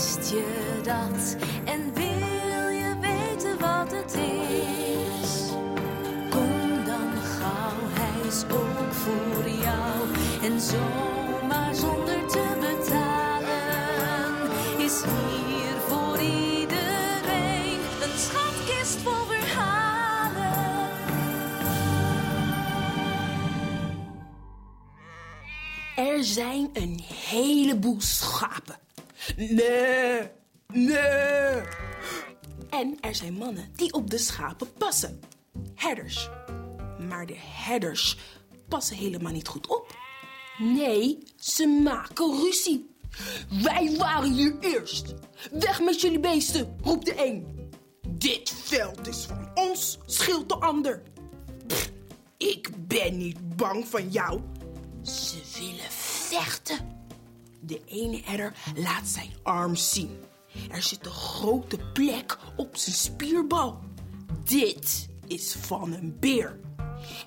Wist je dat? En wil je weten wat het is? Kom dan gauw, hij is ook voor jou. En zomaar zonder te betalen is hier voor iedereen een schatkist vol verhalen. Er zijn een heleboel schapen. Nee, nee. En er zijn mannen die op de schapen passen. Herders. Maar de herders passen helemaal niet goed op. Nee, ze maken ruzie. Wij waren hier eerst. Weg met jullie beesten, roept de een. Dit veld is van ons, schreeuwt de ander. Ik ben niet bang van jou. Ze willen vechten. De ene herder laat zijn arm zien. Er zit een grote plek op zijn spierbal. Dit is van een beer.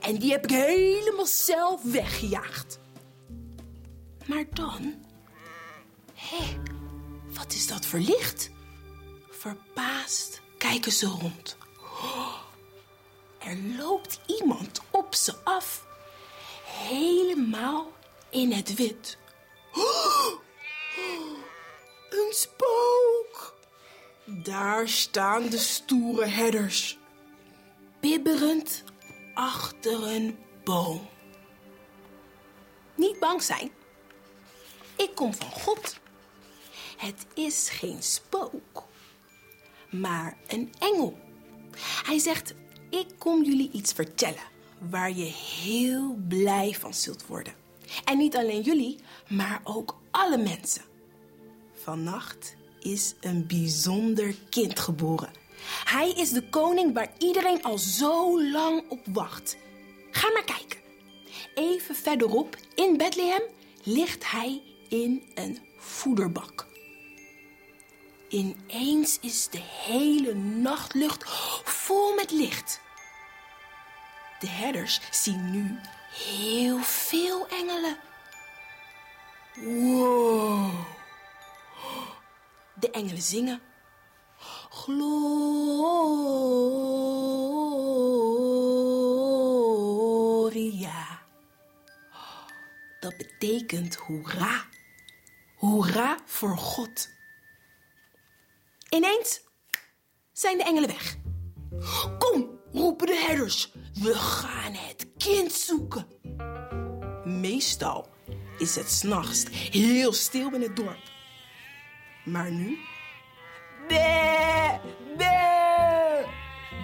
En die heb ik helemaal zelf weggejaagd. Maar dan... Hé, wat is dat voor licht? Verbaasd kijken ze rond. Er loopt iemand op ze af. Helemaal in het wit. Oh, spook! Daar staan de stoere herders. Bibberend achter een boom. Niet bang zijn. Ik kom van God. Het is geen spook, maar een engel. Hij zegt: Ik kom jullie iets vertellen waar je heel blij van zult worden. En niet alleen jullie, maar ook alle mensen. Vannacht is een bijzonder kind geboren. Hij is de koning waar iedereen al zo lang op wacht. Ga maar kijken. Even verderop in Bethlehem ligt hij in een voederbak. Ineens is de hele nachtlucht vol met licht. De herders zien nu heel veel engelen. Wow. De engelen zingen. Gloria. Dat betekent hoera. Hoera voor God. Ineens zijn de engelen weg. Kom, roepen de herders. We gaan het kind zoeken. Meestal is het s'nachts heel stil in het dorp. Maar nu? Bee.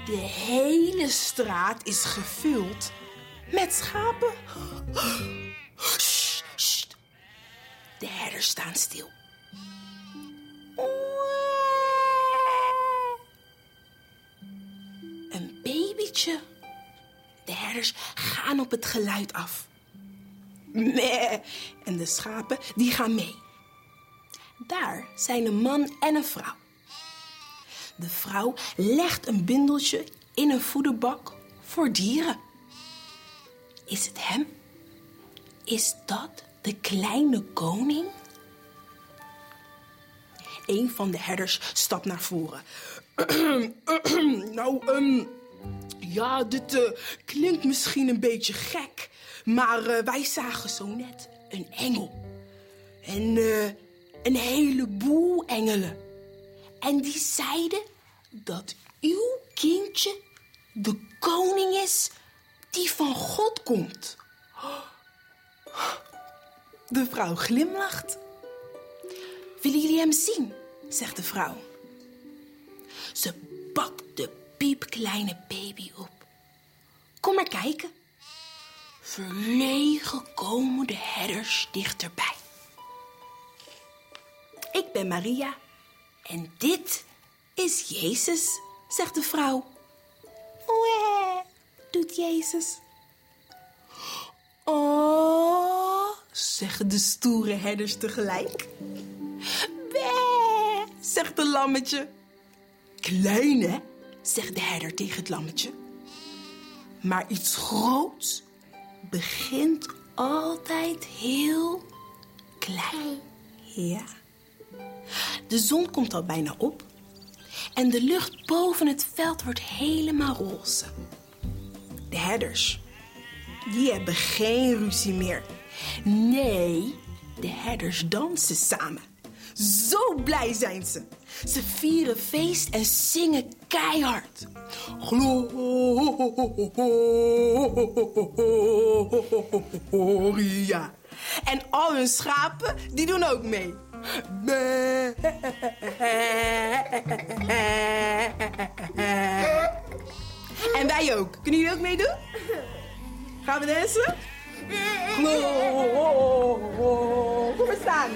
De hele straat is gevuld met schapen. De herders staan stil. Een babytje. De herders gaan op het geluid af. En de schapen die gaan mee. Daar zijn een man en een vrouw. De vrouw legt een bindeltje in een voederbak voor dieren. Is het hem? Is dat de kleine koning? Een van de herders stapt naar voren. nou, um, ja, dit uh, klinkt misschien een beetje gek, maar uh, wij zagen zo net een engel. En uh, een heleboel engelen. En die zeiden dat uw kindje de koning is die van God komt. De vrouw glimlacht. Willen jullie hem zien? zegt de vrouw. Ze pakt de piepkleine baby op. Kom maar kijken. Verlegen komen de herders dichterbij. Maria en dit is Jezus, zegt de vrouw. Wee, doet Jezus. Oh, zeggen de stoere herders tegelijk. Wee, zegt de lammetje. Klein, hè? zegt de herder tegen het lammetje. Maar iets groots begint altijd heel klein. Ja. De zon komt al bijna op. En de lucht boven het veld wordt helemaal roze. De herders, die hebben geen ruzie meer. Nee, de herders dansen samen. Zo blij zijn ze. Ze vieren feest en zingen keihard. Gloria. En al hun schapen, die doen ook mee. En wij ook. Kunnen jullie ook meedoen? Gaan we dansen? Kom maar staan.